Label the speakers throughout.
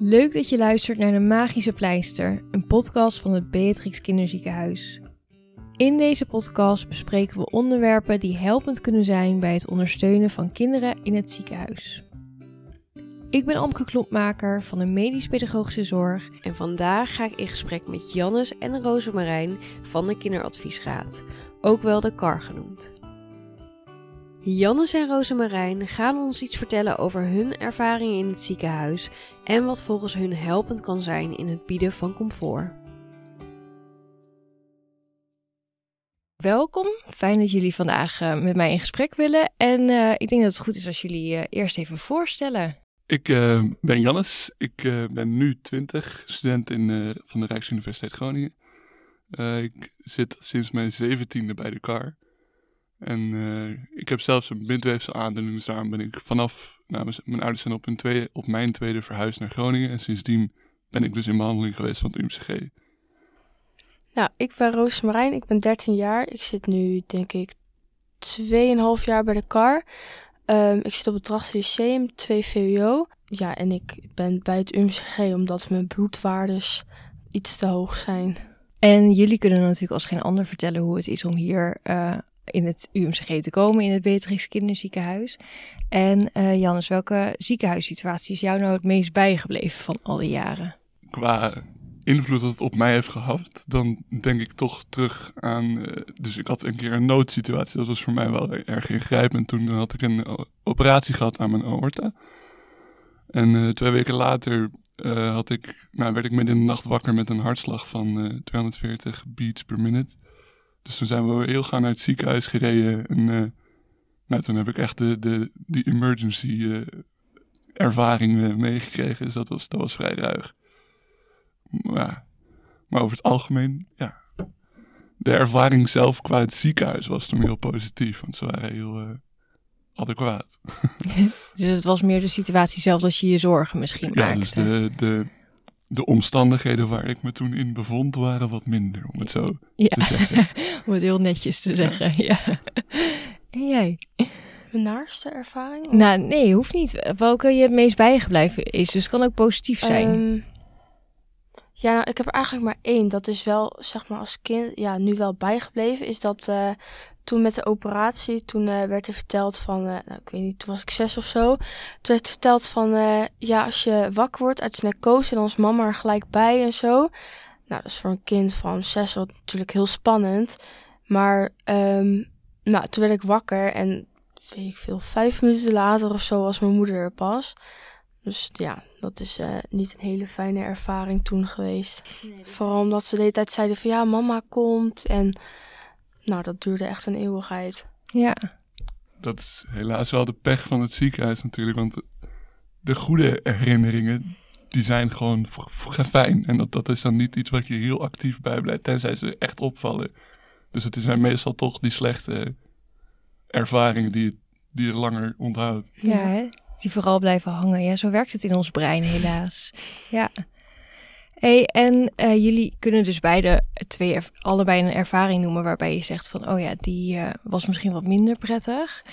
Speaker 1: Leuk dat je luistert naar de Magische Pleister, een podcast van het Beatrix Kinderziekenhuis. In deze podcast bespreken we onderwerpen die helpend kunnen zijn bij het ondersteunen van kinderen in het ziekenhuis. Ik ben Amke Klopmaker van de Medisch Pedagogische Zorg
Speaker 2: En vandaag ga ik in gesprek met Jannes en Rosemarijn van de Kinderadviesraad, ook wel de KAR genoemd. Jannes en Rosemarijn gaan ons iets vertellen over hun ervaringen in het ziekenhuis en wat volgens hun helpend kan zijn in het bieden van comfort.
Speaker 1: Welkom, fijn dat jullie vandaag eh, met mij in gesprek willen. En eh, ik denk dat het goed is als jullie je eerst even voorstellen.
Speaker 3: Ik eh, ben Jannes. Ik eh, ben nu 20, student in, eh, van de Rijksuniversiteit Groningen. Eh, ik zit sinds mijn zeventiende bij de KAR. En eh, ik heb zelfs een bindweefselaandoening, dus daarom ben ik vanaf... Nou, mijn- ouders zijn op, hun tweede, op mijn tweede verhuisd naar Groningen. En sindsdien ben ik dus in behandeling geweest van het UMCG.
Speaker 4: Nou, ik ben Roos Marijn, ik ben 13 jaar. Ik zit nu, denk ik, 2,5 jaar bij de KAR. Ehm, ik zit op het Drachtse Lyceum, 2 VWO. Ja, en ik ben bij het UMCG omdat mijn bloedwaardes iets te hoog zijn.
Speaker 1: En jullie kunnen natuurlijk als geen ander vertellen hoe het is om hier eh, in het UMCG te komen, in het Beatrix Kinderziekenhuis. En eh Jannes, welke ziekenhuissituatie is jou nou het meest bijgebleven van al die jaren?
Speaker 3: Qua invloed dat het op mij heeft gehad, dan denk ik toch terug aan... eh, dus ik had een keer een noodsituatie, dat was voor mij wel erg ingrijpend. Toen had ik een o- operatie gehad aan mijn aorta. En eh, twee weken later eh, had ik, nou, werd ik midden in de nacht wakker met een hartslag van eh, 240 beats per minute. Dus toen zijn we heel gauw naar het ziekenhuis gereden. En eh, nou, toen heb ik echt de, de, die emergency eh, ervaring eh, meegekregen. Dus dat was, dat was vrij ruig. Maar, maar over het algemeen, ja. De ervaring zelf qua het ziekenhuis was toen heel positief. Want ze waren heel eh, adequaat.
Speaker 1: Dus het was meer de situatie zelf dat je je zorgen misschien
Speaker 3: Ja,
Speaker 1: maakte.
Speaker 3: dus de, de, de omstandigheden waar ik me toen in bevond waren wat minder, om het zo
Speaker 1: Ja,
Speaker 3: te zeggen.
Speaker 1: om het heel netjes te zeggen. Ja. En jij?
Speaker 4: Mijn naarste ervaring?
Speaker 1: Nou, nee, hoeft niet. Welke je het meest bijgebleven is. Dus het kan ook positief zijn.
Speaker 4: Ehm, ja, nou, ik heb er eigenlijk maar één. Dat is wel, zeg maar, als kind, ja, nu wel bijgebleven. Is dat eh, toen met de operatie, toen eh, werd er verteld van, eh, nou, ik weet niet, toen was ik zes of zo. Toen werd verteld van, eh, ja, als je wakker wordt uit narcose, dan is mama er gelijk bij en zo. Nou, dat is voor een kind van zes wel natuurlijk heel spannend. Maar, ehm, nou, toen werd ik wakker en, weet ik veel, vijf minuten later of zo was mijn moeder er pas. Dus ja, dat is niet een hele fijne ervaring toen geweest. Vooral omdat ze de hele tijd zeiden van ja, mama komt. En nou, dat duurde echt een eeuwigheid.
Speaker 1: Ja.
Speaker 3: Dat is helaas wel de pech van het ziekenhuis natuurlijk. Want de goede herinneringen, die zijn gewoon fijn. En dat, dat is dan niet iets wat je heel actief bijblijft, tenzij ze echt opvallen. Dus het zijn meestal toch die slechte ervaringen die je, die je langer onthoudt.
Speaker 1: Ja, hè? die vooral blijven hangen. Ja, zo werkt het in ons brein helaas. Ja. En eh, jullie kunnen dus beide twee, allebei een ervaring noemen waarbij je zegt van, oh ja, die eh, was misschien wat minder prettig.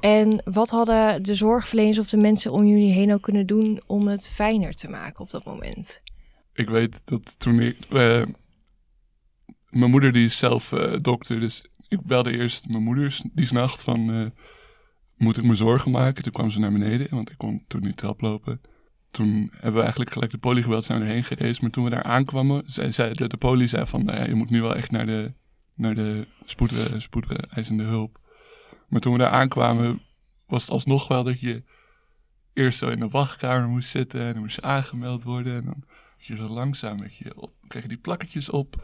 Speaker 1: En wat hadden de zorgverleners of de mensen om jullie heen ook kunnen doen om het fijner te maken op dat moment?
Speaker 3: Ik weet dat toen ik... eh, mijn moeder die is zelf dokter, dus ik belde eerst mijn moeder die nacht van... moet ik me zorgen maken? Toen kwam ze naar beneden, want ik kon toen niet trap lopen. Toen hebben we eigenlijk gelijk de poli zijn erheen gereisd. Maar toen we daar aankwamen, zei, de, poli zei van... Nou je moet nu wel echt naar de, naar de spoed, eh, spoedeisende hulp. Maar toen we daar aankwamen, was het alsnog wel dat je eerst zo in de wachtkamer moest zitten... en dan moest je aangemeld worden en dan je zo langzaam met je op, kreeg je die plakketjes op...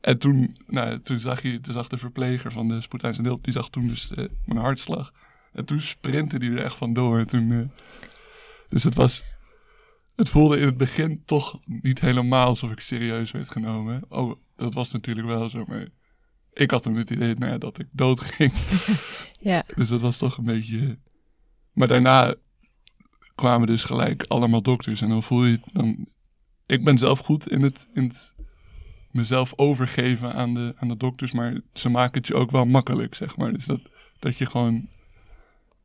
Speaker 3: En toen, nou, toen, zag je, toen zag de verpleger van de spoedeisende hulp, die zag toen dus eh, mijn hartslag. En toen sprintte die er echt vandoor. En toen, eh, dus het was, het voelde in het begin toch niet helemaal alsof ik serieus werd genomen. Oh, dat was natuurlijk wel zo, maar ik had toen het idee nou ja, dat ik dood ging.
Speaker 1: Ja,
Speaker 3: Dus dat was toch een beetje... Maar daarna kwamen dus gelijk allemaal dokters. En dan voel je dan... Ik ben zelf goed in het, in het mezelf overgeven aan de, aan de dokters. Maar ze maken het je ook wel makkelijk, zeg maar. Dus dat, dat je gewoon...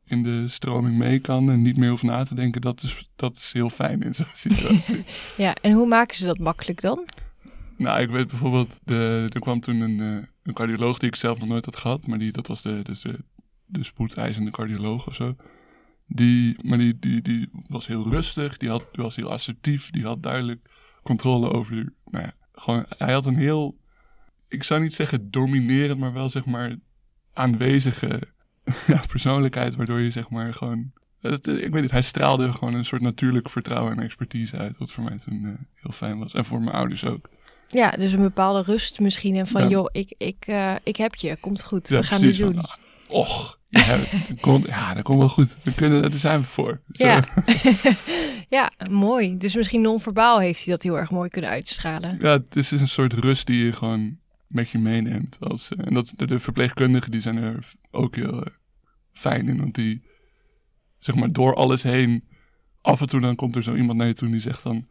Speaker 3: in de stroming mee kan en niet meer hoeft na te denken, dat is, dat is heel fijn in zo'n situatie.
Speaker 1: Ja, en hoe maken ze dat makkelijk dan?
Speaker 3: nou, ik weet bijvoorbeeld, de, er kwam toen een, eh, een cardioloog die ik zelf nog nooit had gehad, maar die, dat was de, dus de, de spoedeisende cardioloog of zo. Die, maar die, die, die was heel rustig, die, had, die was heel assertief, die had duidelijk controle over, nou ja, gewoon, hij had een heel, ik zou niet zeggen dominerend, maar wel zeg maar aanwezige ja, persoonlijkheid, waardoor je zeg maar gewoon, het- ik weet niet, hij straalde gewoon een soort natuurlijk vertrouwen en expertise uit, wat voor mij toen eh, heel fijn was. En voor mijn ouders ook.
Speaker 1: Ja, dus een bepaalde rust misschien. En van,
Speaker 3: Ja.
Speaker 1: joh, ik, ik, eh, ik heb je, komt goed.
Speaker 3: Ja,
Speaker 1: we gaan dit doen.
Speaker 3: van, ah, och, je hebt- dat komt, ja, dat komt wel goed. We kunnen, daar zijn we voor. Zo.
Speaker 1: Ja. ja, mooi. Dus misschien non-verbaal heeft hij dat heel erg mooi kunnen uitstralen.
Speaker 3: Ja, het is een soort rust die je gewoon met je meeneemt. Als, eh, en dat, de, de verpleegkundigen die zijn er ook heel fijn in. Want die, zeg maar, door alles heen... Af en toe dan komt er zo iemand naar je toe en die zegt dan...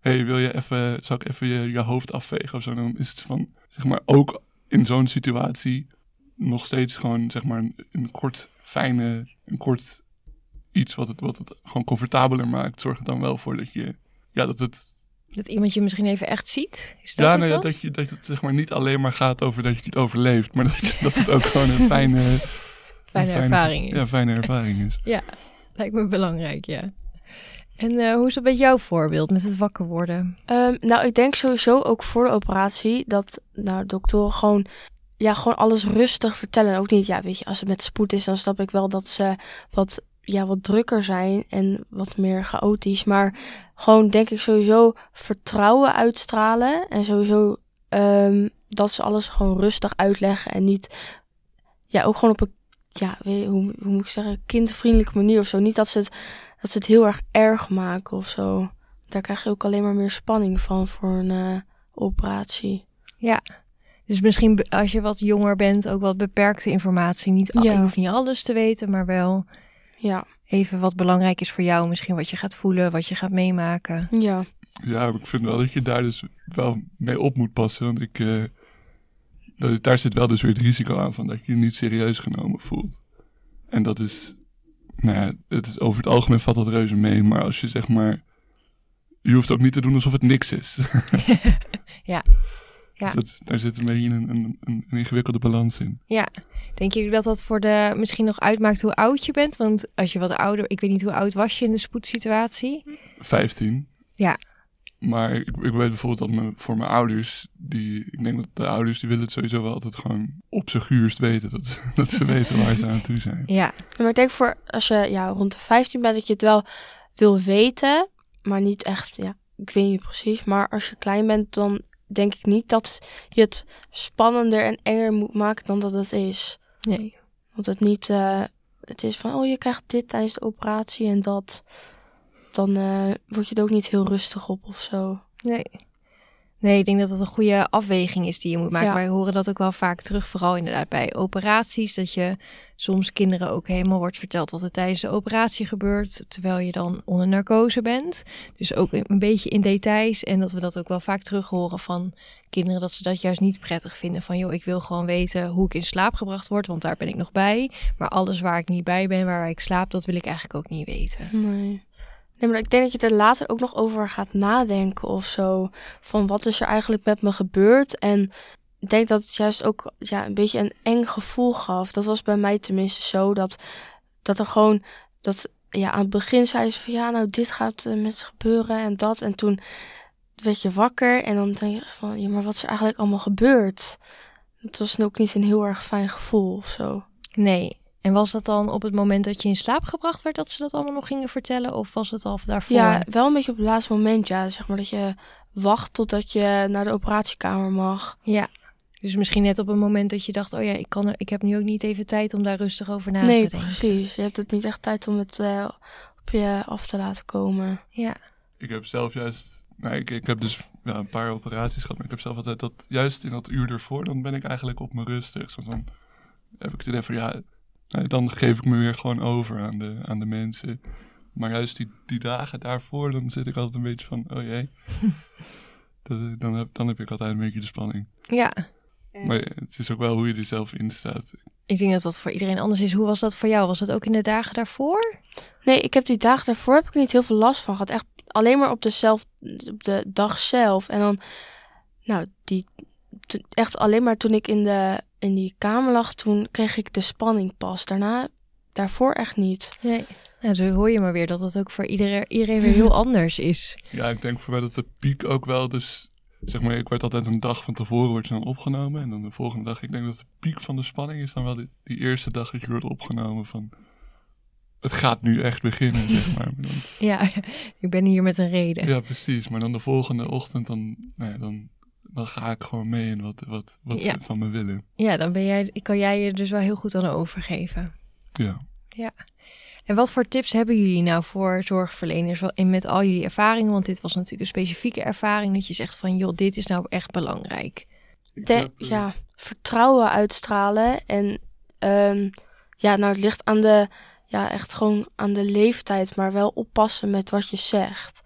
Speaker 3: hey, wil je even, zal ik even je, je hoofd afvegen of zo? Dan is het van, zeg maar, ook in zo'n situatie... nog steeds gewoon, zeg maar, een, een kort fijne... een kort iets wat het, wat het gewoon comfortabeler maakt... zorgt er dan wel voor dat je... Ja, dat het
Speaker 1: Dat iemand je misschien even echt ziet. Is dat
Speaker 3: ja, nou ja, dat, je, dat het zeg maar niet alleen maar gaat over dat je het overleeft, maar dat, je- dat het ook gewoon een fijne, een
Speaker 1: Fijne ervaring is.
Speaker 3: Ja, fijne ervaring is.
Speaker 1: Ja, lijkt me belangrijk, ja. En eh, hoe is dat met jouw voorbeeld, met het wakker worden?
Speaker 4: Ehm, nou, ik denk sowieso ook voor de operatie dat nou, doktoren gewoon, ja, gewoon alles rustig vertellen. En ook niet, ja, weet je, als het met spoed is, dan snap ik wel dat ze wat, ja, wat drukker zijn en wat meer chaotisch. Maar gewoon, denk ik, sowieso vertrouwen uitstralen. En sowieso ehm, dat ze alles gewoon rustig uitleggen en niet, ja, ook gewoon op een, ja, hoe, hoe moet ik zeggen, kindvriendelijke manier of zo. Niet dat ze het, dat ze het heel erg erg maken of zo daar krijg je ook alleen maar meer spanning van voor een eh, operatie.
Speaker 1: Dus misschien als je wat jonger bent, ook wat beperkte informatie. Niet, al-
Speaker 4: Ja.
Speaker 1: Je hoeft niet alles te weten, maar wel
Speaker 4: Ja,
Speaker 1: even wat belangrijk is voor jou. Misschien wat je gaat voelen, wat je gaat meemaken.
Speaker 4: ja,
Speaker 3: Ja, ik vind wel dat je daar dus wel mee op moet passen, want ik, eh, dat, daar zit wel dus weer het risico aan van dat je je niet serieus genomen voelt. En dat is, nou ja, het is, over het algemeen valt dat reuze mee, maar als je zeg maar, je hoeft ook niet te doen alsof het niks is.
Speaker 1: Ja. Ja.
Speaker 3: Dus dat, daar zit een beetje een, een, ingewikkelde balans in.
Speaker 1: Denk je dat dat voor de misschien nog uitmaakt hoe oud je bent? Want als je wat ouder, ik weet niet hoe oud was je in de spoedsituatie.
Speaker 3: 15.
Speaker 1: Ja.
Speaker 3: Maar ik, ik weet bijvoorbeeld dat me, voor mijn ouders, die, ik denk dat de ouders, die willen het sowieso wel altijd gewoon op zijn guurst weten. Dat, ze- dat ze weten waar ze aan toe zijn.
Speaker 1: Ja,
Speaker 4: maar ik denk voor als je ja, rond de 15 bent, dat je het wel wil weten, maar niet echt, ja, ik weet niet precies. Maar als je klein bent, dan denk ik niet dat je het spannender en enger moet maken dan dat het is.
Speaker 1: nee.
Speaker 4: Want het niet, eh, het is van, oh je krijgt dit tijdens de operatie en dat. Dan eh, word je er ook niet heel rustig op of zo.
Speaker 1: Nee. Nee, ik denk dat dat een goede afweging is die je moet maken.
Speaker 4: Ja.
Speaker 1: Wij horen dat ook wel vaak terug, vooral inderdaad bij operaties. Dat je soms kinderen ook helemaal wordt verteld wat er tijdens de operatie gebeurt, terwijl je dan onder narcose bent. Dus ook een beetje in details. En dat we dat ook wel vaak terug horen van kinderen, dat ze dat juist niet prettig vinden. Van joh, ik wil gewoon weten hoe ik in slaap gebracht word, want daar ben ik nog bij. Maar alles waar ik niet bij ben, waar ik slaap, dat wil ik eigenlijk ook niet weten.
Speaker 4: Nee. Nee, maar ik denk dat je er later ook nog over gaat nadenken of zo. Van wat is er eigenlijk met me gebeurd? En ik denk dat het juist ook ja, een beetje een eng gevoel gaf. Dat was bij mij tenminste zo. Dat, dat er gewoon, dat ja, aan het begin zei ze van ja, nou dit gaat eh, met gebeuren en dat. En toen werd je wakker en dan denk je van ja, maar wat is er eigenlijk allemaal gebeurd? Het was ook niet een heel erg fijn gevoel of zo.
Speaker 1: Nee. En was dat dan op het moment dat je in slaap gebracht werd dat ze dat allemaal nog gingen vertellen? Of was het al daarvoor?
Speaker 4: Ja, wel een beetje op het laatste moment, ja. Zeg maar dat je wacht totdat je naar de operatiekamer mag.
Speaker 1: Ja. Dus misschien net op een moment dat je dacht, oh ja, ik, kan er, ik heb nu ook niet even tijd om daar rustig over na
Speaker 4: nee,
Speaker 1: te denken.
Speaker 4: precies. Je hebt het niet echt tijd om het eh, op je af te laten komen.
Speaker 1: Ja,
Speaker 3: Ik heb zelf juist, nou, ik, ik heb dus ja, een paar operaties gehad, maar ik heb zelf altijd dat, juist in dat uur ervoor, dan ben ik eigenlijk op mijn rustig. Want dan heb ik het idee van, ja, dan geef ik me weer gewoon over aan de, aan de mensen. Maar juist die, die dagen daarvoor, dan zit ik altijd een beetje van, oh jee. Dat, eh, dan, heb, dan heb ik altijd een beetje de spanning.
Speaker 1: ja,
Speaker 3: Maar het is ook wel hoe je er zelf in staat.
Speaker 1: Ik denk dat dat voor iedereen anders is. Hoe was dat voor jou? Was dat ook in de dagen daarvoor?
Speaker 4: Nee, ik heb die dagen daarvoor heb ik niet heel veel last van gehad. Echt alleen maar op de, zelf, op de dag zelf. En dan, nou, die, echt alleen maar toen ik in, de, in die kamer lag, toen kreeg ik de spanning pas. Daarna, daarvoor echt niet.
Speaker 1: Nee. Nou, dan hoor je maar weer dat dat ook voor iedereen, iedereen weer heel anders is.
Speaker 3: Ja, ik denk voor mij dat de piek ook wel dus... Zeg maar, ik werd altijd een dag van tevoren wordt je dan opgenomen. En dan de volgende dag, ik denk dat de piek van de spanning is dan wel die, die eerste dag dat je wordt opgenomen van... Het gaat nu echt beginnen, zeg maar. Maar dan-
Speaker 1: Ja, ik ben hier met een reden.
Speaker 3: ja, precies. Maar dan de volgende ochtend, dan, nou ja, dan, dan ga ik gewoon mee in wat, wat, wat
Speaker 1: Ja.
Speaker 3: ze van me willen.
Speaker 1: Ja, dan ben jij, kan jij je dus wel heel goed aan overgeven.
Speaker 3: Ja.
Speaker 1: En wat voor tips hebben jullie nou voor zorgverleners Wel- en met al jullie ervaringen? Want dit was natuurlijk een specifieke ervaring dat je zegt van joh, dit is nou echt belangrijk.
Speaker 3: Ik
Speaker 4: De,
Speaker 3: heb, eh,
Speaker 4: ja, vertrouwen uitstralen. En ehm, ja, nou, het ligt aan de, ja, echt gewoon aan de leeftijd, maar wel oppassen met wat je zegt.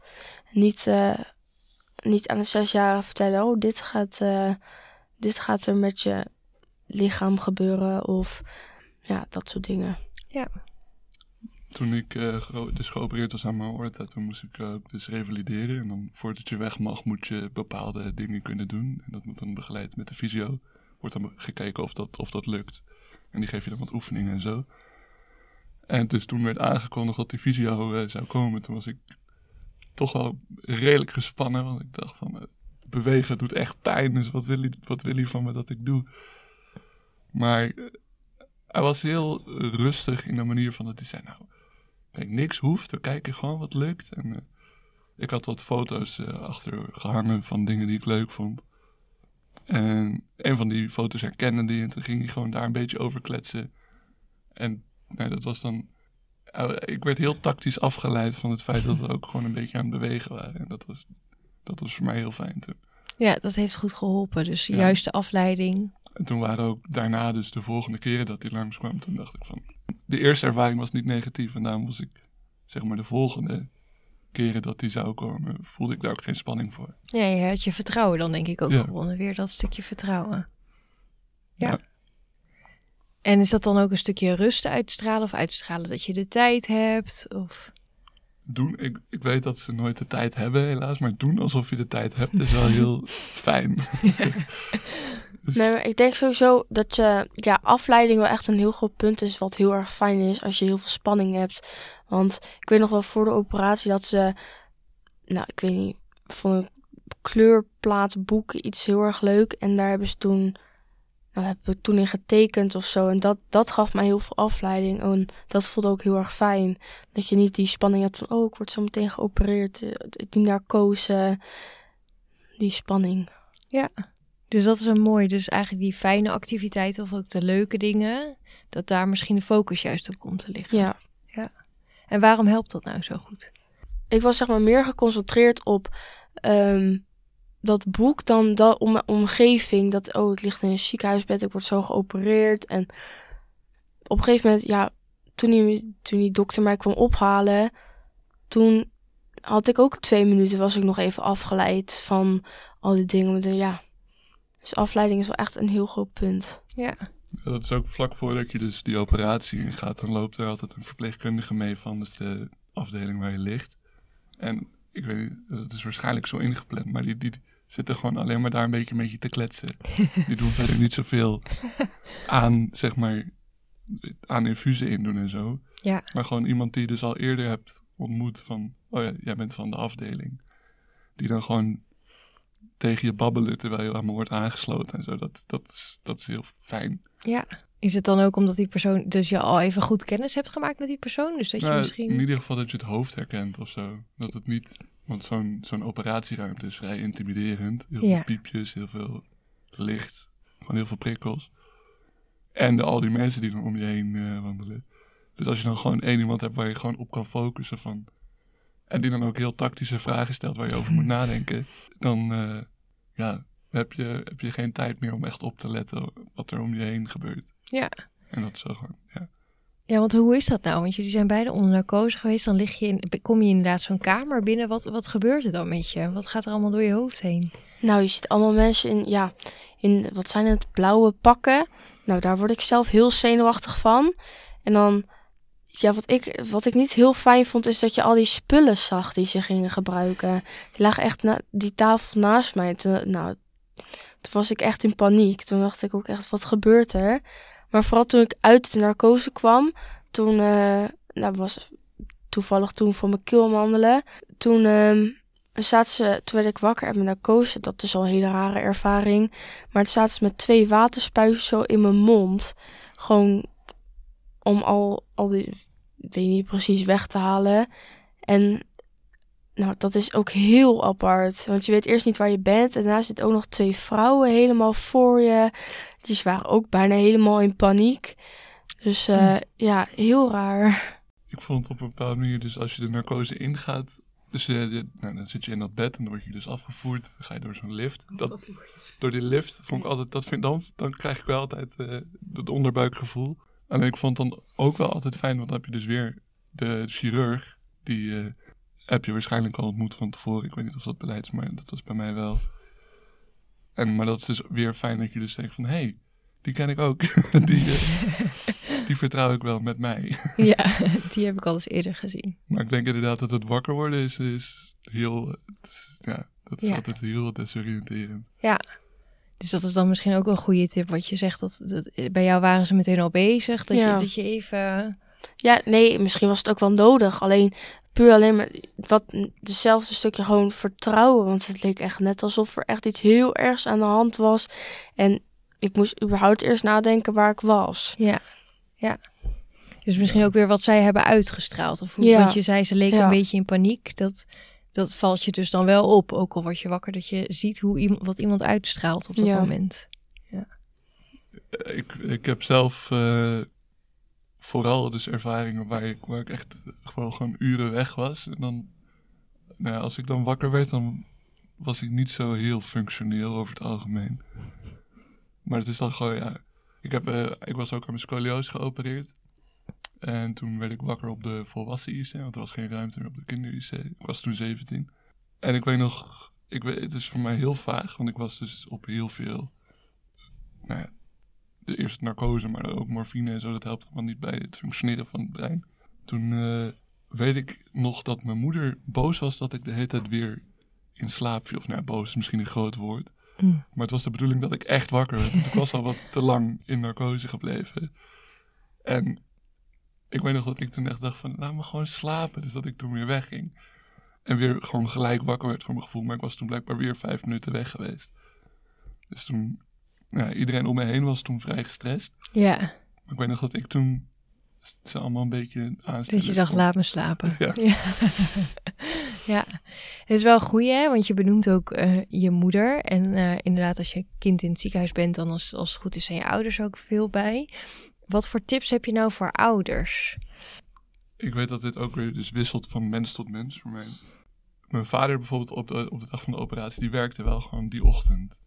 Speaker 4: Niet, eh, niet aan de zesjarige vertellen, oh, dit gaat, eh, dit gaat er met je lichaam gebeuren. Of ja, dat soort dingen.
Speaker 3: Toen ik eh, gero- dus geopereerd was aan mijn aorta, toen moest ik eh, dus revalideren. En dan voordat je weg mag, moet je bepaalde dingen kunnen doen. En dat moet dan begeleid met de fysio. Wordt dan gekeken of dat, of dat lukt. En die geef je dan wat oefeningen en zo. En dus toen werd aangekondigd dat die fysio eh, zou komen, toen was ik toch wel redelijk gespannen. Want ik dacht van, eh, bewegen doet echt pijn. Dus wat wil, hij, wat wil hij van me dat ik doe? Maar eh, hij was heel rustig in de manier van dat hij zei, nou, niks hoeft. We kijken gewoon wat lukt. En eh, ik had wat foto's eh, achter gehangen van dingen die ik leuk vond. En een van die foto's herkende die en toen ging hij gewoon daar een beetje over kletsen. En nee, dat was dan... eh, ik werd heel tactisch afgeleid van het feit dat we ook gewoon een beetje aan het bewegen waren. En dat was, dat was voor mij heel fijn toen.
Speaker 1: Ja, dat heeft goed geholpen. Dus
Speaker 3: Ja.
Speaker 1: juiste afleiding.
Speaker 3: En toen waren ook daarna dus de volgende keren dat hij langskwam, toen dacht ik van... De eerste ervaring was niet negatief en daarom was ik, zeg maar, de volgende keren dat hij zou komen, voelde ik daar ook geen spanning voor.
Speaker 1: Ja, je had je vertrouwen dan denk ik ook
Speaker 3: Ja.
Speaker 1: gewonnen. Weer dat stukje vertrouwen. Ja.
Speaker 3: Ja.
Speaker 1: En is dat dan ook een stukje rust uitstralen of uitstralen dat je de tijd hebt? Of...
Speaker 3: Doen, ik, ik weet dat ze nooit de tijd hebben helaas, maar doen alsof je de tijd hebt is wel heel fijn. Dus-
Speaker 4: Nee, maar ik denk sowieso dat je, ja, afleiding wel echt een heel groot punt is. Wat heel erg fijn is als je heel veel spanning hebt. Want ik weet nog wel voor de operatie dat ze, nou, ik weet niet, van een kleurplaatboek iets heel erg leuk. En daar hebben ze toen, nou, heb ik toen in getekend of zo. En dat, dat gaf mij heel veel afleiding. En dat voelde ook heel erg fijn. Dat je niet die spanning hebt van, oh, ik word zo meteen geopereerd. eh, Die narcose, die spanning.
Speaker 1: Dus dat is een mooi. Dus eigenlijk die fijne activiteiten of ook de leuke dingen, dat daar misschien de focus juist op komt te liggen.
Speaker 4: Ja.
Speaker 1: En waarom helpt dat nou zo goed?
Speaker 4: ik was zeg maar meer geconcentreerd op ehm, dat boek dan dat om mijn omgeving. Dat, oh, ik lig in een ziekenhuisbed, ik word zo geopereerd. En op een gegeven moment, ja, toen die, toen die dokter mij kwam ophalen, toen had ik ook twee minuten, was ik nog even afgeleid van al die dingen. Maar ja, dus afleiding is wel echt een heel groot punt.
Speaker 1: Ja.
Speaker 3: Ja, dat is ook vlak voordat je dus die operatie ingaat, dan loopt er altijd een verpleegkundige mee van dus de afdeling waar je ligt. En ik weet niet, dat is waarschijnlijk zo ingepland, maar die, die zitten gewoon alleen maar daar een beetje met je te kletsen. Die doen verder niet zoveel aan, zeg maar, aan infusen in doen en zo.
Speaker 1: Ja.
Speaker 3: Maar gewoon iemand die je dus al eerder hebt ontmoet van, oh ja, jij bent van de afdeling. Die dan gewoon tegen je babbelen terwijl je aan me wordt aangesloten en zo. Dat, dat, is, dat is heel fijn.
Speaker 1: Ja. Is het dan ook omdat die persoon, dus je al even goed kennis hebt gemaakt met die persoon? Dus dat je misschien...
Speaker 3: In ieder geval dat je het hoofd herkent of zo. Dat het niet... Want zo'n zo'n operatieruimte is vrij intimiderend. Heel
Speaker 1: Ja.
Speaker 3: veel piepjes, heel veel licht. Gewoon heel veel prikkels. En de, al die mensen die dan om je heen eh, wandelen. Dus als je dan gewoon één iemand hebt waar je gewoon op kan focussen van... En die dan ook heel tactische vragen stelt waar je over moet nadenken. Dan eh, ja, heb, je, heb je geen tijd meer om echt op te letten wat er om je heen gebeurt.
Speaker 1: Ja.
Speaker 3: En dat is zo gewoon, ja.
Speaker 1: Ja, want hoe is dat nou? Want jullie zijn beide onder narcose geweest. Dan lig je in, kom je inderdaad zo'n kamer binnen. Wat, wat gebeurt er dan met je? Wat gaat er allemaal door je hoofd heen?
Speaker 4: Nou, je ziet allemaal mensen in, ja, in wat zijn het, blauwe pakken nou, daar word ik zelf heel zenuwachtig van. En dan, ja, wat ik, wat ik niet heel fijn vond, is dat je al die spullen zag die ze gingen gebruiken. Die lagen echt na die tafel naast mij. Toen, nou, toen was ik echt in paniek. Toen dacht ik ook echt, wat gebeurt er? Maar vooral toen ik uit de narcose kwam, toen uh, nou, was toevallig toen voor mijn keelmandelen. Toen, zaten ze, toen werd ik wakker en mijn narcose. Dat is al een hele rare ervaring. Maar het zaten ze met twee waterspuitjes zo in mijn mond. Gewoon om al, al die, weet niet precies, weg te halen. En nou, dat is ook heel apart. Want je weet eerst niet waar je bent. En daarna zitten ook nog twee vrouwen helemaal voor je. Die waren ook bijna helemaal in paniek. Dus uh, ja, heel raar.
Speaker 3: Ik vond op een bepaalde manier, dus als je de narcose ingaat, dus uh, nou, dan zit je in dat bed en dan word je dus afgevoerd. Dan ga je door zo'n lift. Dat, door die lift vond ik altijd, dat vind, dan, dan krijg ik wel altijd uh, het onderbuikgevoel. En ik vond dan ook wel altijd fijn, want dan heb je dus weer de chirurg. Die uh, heb je waarschijnlijk al ontmoet van tevoren. Ik weet niet of dat beleid is, maar dat was bij mij wel. En, maar dat is dus weer fijn dat je dus denkt van, hé, hey, die ken ik ook. die, die vertrouw ik wel met mij.
Speaker 1: ja, die heb ik al eens eerder gezien.
Speaker 3: Maar ik denk inderdaad dat het wakker worden is, is heel, ja, dat is ja. altijd heel desoriënterend.
Speaker 1: Ja, dus dat is dan misschien ook een goede tip wat je zegt. Dat, dat bij jou waren ze meteen al bezig, dat, ja. je, dat je even...
Speaker 4: Ja, nee, misschien was het ook wel nodig. Alleen puur alleen maar wat dezelfde stukje gewoon vertrouwen. Want het leek echt net alsof er echt iets heel ergs aan de hand was. En ik moest überhaupt eerst nadenken waar ik was.
Speaker 1: Ja, ja. Dus misschien ook weer wat zij hebben uitgestraald. Of hoe, ja. Want je zei, ze leken
Speaker 4: Ja.
Speaker 1: een beetje in paniek. Dat, dat valt je dus dan wel op. Ook al word je wakker, dat je ziet hoe iemand, wat iemand uitstraalt op dat
Speaker 4: Ja.
Speaker 1: moment.
Speaker 3: Ik, ik heb zelf eh, vooral dus ervaringen waar ik, waar ik echt gewoon, gewoon uren weg was. En dan, nou ja, als ik dan wakker werd, dan was ik niet zo heel functioneel over het algemeen. Maar het is dan gewoon, ja. Ik, heb, eh, ik was ook aan mijn scoliose geopereerd. En toen werd ik wakker op de volwassen IC, want er was geen ruimte meer op de kinder-IC. Ik was toen 17. En ik weet nog, ik weet, het is voor mij heel vaag, want ik was dus op heel veel, nou ja, de eerste narcose, maar ook morfine en zo, dat helpt allemaal niet bij het functioneren van het brein. Toen eh, weet ik nog dat mijn moeder boos was dat ik de hele tijd weer in slaap viel. Of nou, boos is misschien een groot woord.
Speaker 1: Mm.
Speaker 3: Maar het was de bedoeling dat ik echt wakker werd. ik was al wat te lang in narcose gebleven. En ik weet nog dat ik toen echt dacht van, laat me gewoon slapen. Dus dat ik toen weer wegging. En weer gewoon gelijk wakker werd voor mijn gevoel. Maar ik was toen blijkbaar weer vijf minuten weg geweest. Dus toen, ja, iedereen om me heen was toen vrij gestrest.
Speaker 1: Ja,
Speaker 3: Maar ik weet nog dat ik toen ze allemaal een beetje aanstellen.
Speaker 1: dus je dacht, laat me slapen.
Speaker 3: Ja.
Speaker 1: ja. Ja. het is wel goeie, hè? want je benoemt ook eh, je moeder. En eh, inderdaad, als je kind in het ziekenhuis bent, dan als, als het goed is, zijn je ouders ook veel bij. Wat voor tips heb je nou voor ouders?
Speaker 3: Ik weet dat dit ook weer dus wisselt van mens tot mens voor mij. Mijn vader bijvoorbeeld op de, op de dag van de operatie, die werkte wel gewoon die ochtend.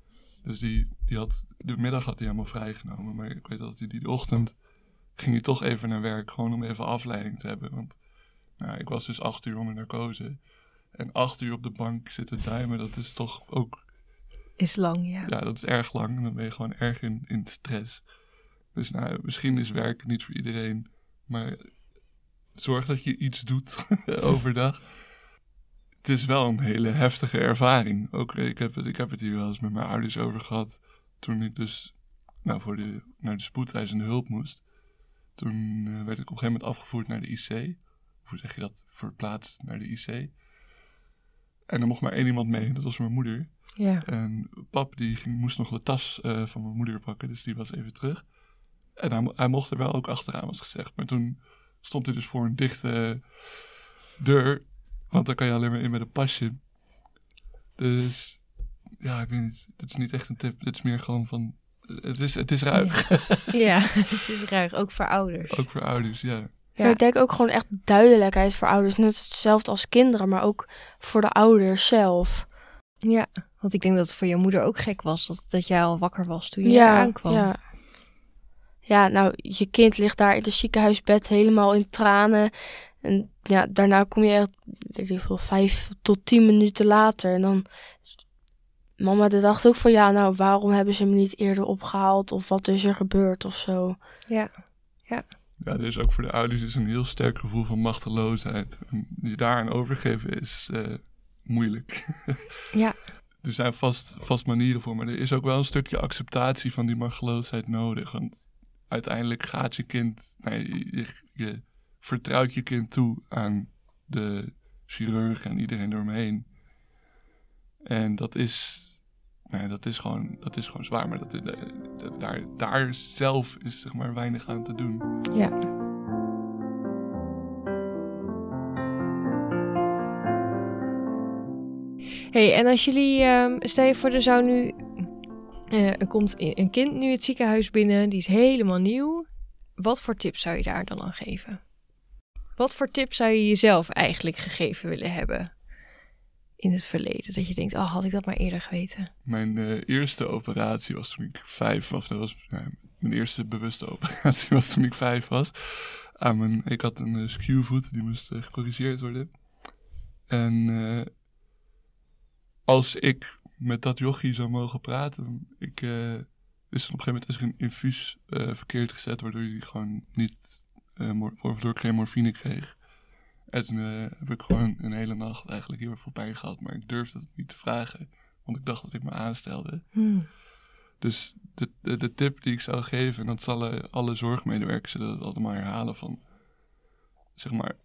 Speaker 3: Dus die, die had, de middag had hij helemaal vrijgenomen. Maar ik weet dat hij die, ochtend ging hij toch even naar werk. Gewoon om even afleiding te hebben. Want nou, ik was dus acht uur onder narcose. En acht uur op de bank zitten duimen, dat is toch ook
Speaker 1: Is lang, ja.
Speaker 3: ja, dat is erg lang. En dan ben je gewoon erg in, in stress. Dus nou, misschien is werk niet voor iedereen. Maar zorg dat je iets doet overdag. Het is wel een hele heftige ervaring. Ook, eh, ik, heb het, ik heb het hier wel eens met mijn ouders over gehad. Toen ik dus nou, voor de, naar de spoedeisende hulp moest. Toen eh, werd ik op een gegeven moment afgevoerd naar de IC. Of hoe zeg je dat? Verplaatst naar de IC. En er mocht maar één iemand mee. Dat was mijn moeder.
Speaker 1: Ja,
Speaker 3: En pap die ging, moest nog de tas eh, van mijn moeder pakken, dus die was even terug. En hij, hij mocht er wel ook achteraan, was gezegd. Maar toen stond hij dus voor een dichte deur, want dan kan je alleen maar in met een pasje. Dus ja, ik weet niet, dit is niet echt een tip. Dit is meer gewoon van, het is, het is ruig.
Speaker 1: ja het is ruig, ook voor ouders.
Speaker 3: ook voor ouders, ja.
Speaker 1: Ja.
Speaker 4: Maar ik denk ook gewoon echt duidelijkheid voor ouders. Net hetzelfde als kinderen, maar ook voor de ouders zelf.
Speaker 1: Ja, want ik denk dat het voor je moeder ook gek was dat, dat jij al wakker was toen je aankwam.
Speaker 4: Ja. ja, nou, je kind ligt daar in het ziekenhuisbed helemaal in tranen. En ja, daarna kom je echt, weet ik veel, vijf tot tien minuten later. En dan mama die dacht ook van ja, nou waarom hebben ze me niet eerder opgehaald of wat is er gebeurd of zo.
Speaker 1: Ja.
Speaker 3: Ja, er is ook voor de ouders is een heel sterk gevoel van machteloosheid. En je daaraan overgeven is eh, moeilijk.
Speaker 1: Ja.
Speaker 3: er zijn vast, vast manieren voor, maar er is ook wel een stukje acceptatie van die machteloosheid nodig. Want uiteindelijk gaat je kind, nee, je, je vertrouwt je kind toe aan de chirurg en iedereen eromheen. En dat is, nee, dat is, gewoon, dat is gewoon zwaar, maar dat, dat- daar, daar zelf is zeg maar weinig aan te doen.
Speaker 1: Ja. hey, en als jullie, ehm, stel je voor, er zou nu, eh, er komt een kind nu het ziekenhuis binnen, die is helemaal nieuw. Wat voor tips zou je daar dan aan geven? Wat voor tips zou je jezelf eigenlijk gegeven willen hebben in het verleden? Dat je denkt, oh, had ik dat maar eerder geweten.
Speaker 3: Mijn eh, eerste operatie was toen ik vijf was. Dat was mijn eerste bewuste operatie was toen ik vijf was. Ik had een uh, skewvoet, die moest eh, gecorrigeerd worden. En eh, als ik met dat jochie zou mogen praten, ik, eh, is op een gegeven moment is er een infuus eh, verkeerd gezet, waardoor hij gewoon niet, eh waardoor ik geen morfine kreeg. En toen eh, heb ik gewoon een hele nacht eigenlijk heel erg veel pijn gehad, maar ik durfde het niet te vragen. Want ik dacht dat ik me aanstelde.
Speaker 1: Hmm.
Speaker 3: Dus de, de, de tip die ik zou geven, en dat zullen alle zorgmedewerkers zullen dat altijd maar herhalen van, zeg maar,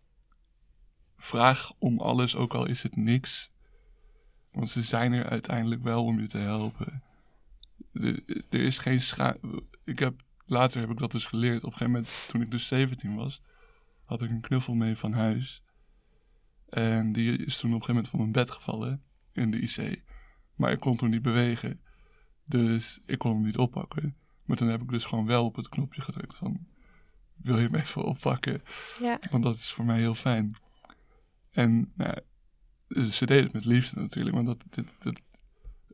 Speaker 3: vraag om alles, ook al is het niks. Want ze zijn er uiteindelijk wel om je te helpen. Er, er is geen scha... Ik heb, later heb ik dat dus geleerd. Op een gegeven moment, toen ik dus 17 was, had ik een knuffel mee van huis. En die is toen op een gegeven moment van mijn bed gevallen in de IC. Maar ik kon toen niet bewegen. Dus ik kon hem niet oppakken. Maar toen heb ik dus gewoon wel op het knopje gedrukt van... Wil je hem even oppakken?
Speaker 1: Ja.
Speaker 3: Want dat is voor mij heel fijn. En nou, ze deden het met liefde natuurlijk. Want dat, dit, dit-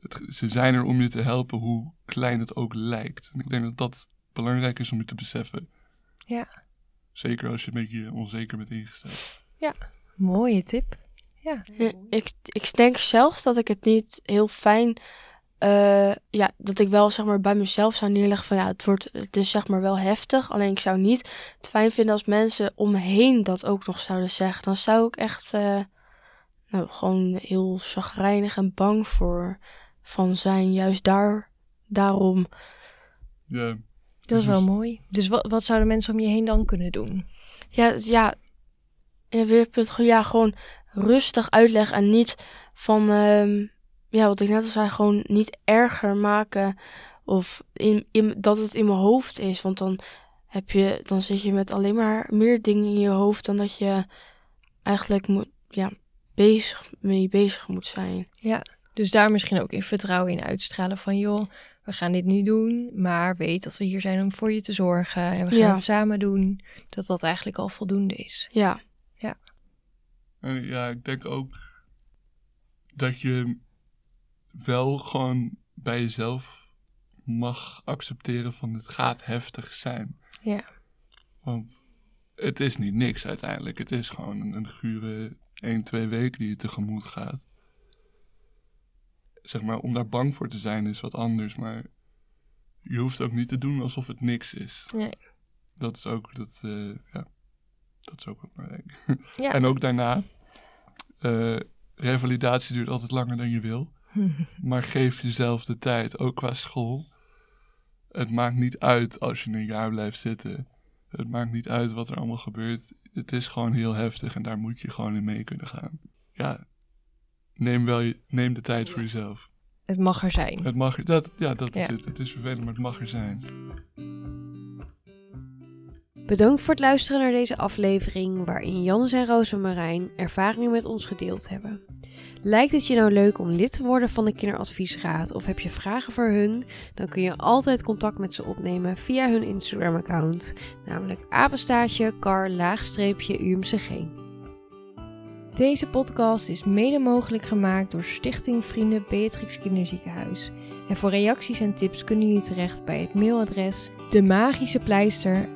Speaker 3: het, ze zijn er om je te helpen hoe klein het ook lijkt. En ik denk dat dat belangrijk is om je te beseffen.
Speaker 1: Ja.
Speaker 3: Zeker als je een beetje onzeker bent ingesteld.
Speaker 1: Mooie tip. Ja.
Speaker 4: Ja, Ik, ik denk zelfs dat ik het niet heel fijn. eh, ja, dat ik wel zeg maar bij mezelf zou neerleggen van ja, het, wordt, het is zeg maar wel heftig. Alleen ik zou niet het fijn vinden als mensen om me heen dat ook nog zouden zeggen. Dan zou ik echt eh, nou, gewoon heel chagrijnig en bang voor van zijn. Juist daar, daarom.
Speaker 3: Ja,
Speaker 1: Dat is wel
Speaker 3: Dus-
Speaker 1: mooi. Dus wat, wat zouden mensen om je heen dan kunnen doen?
Speaker 4: Ja, ja, gewoon, ja, gewoon rustig uitleggen en niet van, ehm, ja, wat ik net al zei, gewoon niet erger maken of in, in, dat het in mijn hoofd is. Want dan heb je, dan zit je met alleen maar meer dingen in je hoofd dan dat je eigenlijk moet, ja, bezig, mee bezig moet zijn.
Speaker 1: Ja. Dus daar misschien ook in vertrouwen in uitstralen van joh, we gaan dit nu doen, maar weet dat we hier zijn om voor je te zorgen en we gaan
Speaker 4: Ja.
Speaker 1: het samen doen. Dat dat eigenlijk al voldoende is.
Speaker 4: Ja,
Speaker 3: En ja, ik denk ook dat je wel gewoon bij jezelf mag accepteren van het gaat heftig zijn.
Speaker 1: Ja.
Speaker 3: Want het is niet niks uiteindelijk. Het is gewoon een, een gure 1, 2 weken die je tegemoet gaat. Zeg maar, om daar bang voor te zijn is wat anders, maar je hoeft ook niet te doen alsof het niks is.
Speaker 1: Nee.
Speaker 3: Dat is ook, dat, eh, ja, dat is ook wat belangrijk.
Speaker 1: Ja.
Speaker 3: En ook daarna, eh, revalidatie duurt altijd langer dan je wil. Maar geef jezelf de tijd, ook qua school. Het maakt niet uit als je een jaar blijft zitten. Het maakt niet uit wat er allemaal gebeurt. Het is gewoon heel heftig en daar moet je gewoon in mee kunnen gaan. Ja, neem, wel je, neem de tijd voor jezelf.
Speaker 1: Het mag er zijn.
Speaker 3: Het mag, dat, ja, dat is
Speaker 1: Ja.
Speaker 3: het. Het is vervelend, maar het mag er zijn.
Speaker 2: Bedankt voor het luisteren naar deze aflevering waarin Jannes en Rosemarijn ervaringen met ons gedeeld hebben. Lijkt het je nou leuk om lid te worden van de Kinderadviesraad of heb je vragen voor hun? Dan kun je altijd contact met ze opnemen via hun Instagram account, namelijk apenstaartje kar laagstreepje UMCG.
Speaker 1: Deze podcast is mede mogelijk gemaakt door Stichting Vrienden Beatrix Kinderziekenhuis. En voor reacties en tips kunnen jullie terecht bij het mailadres de magische pleister.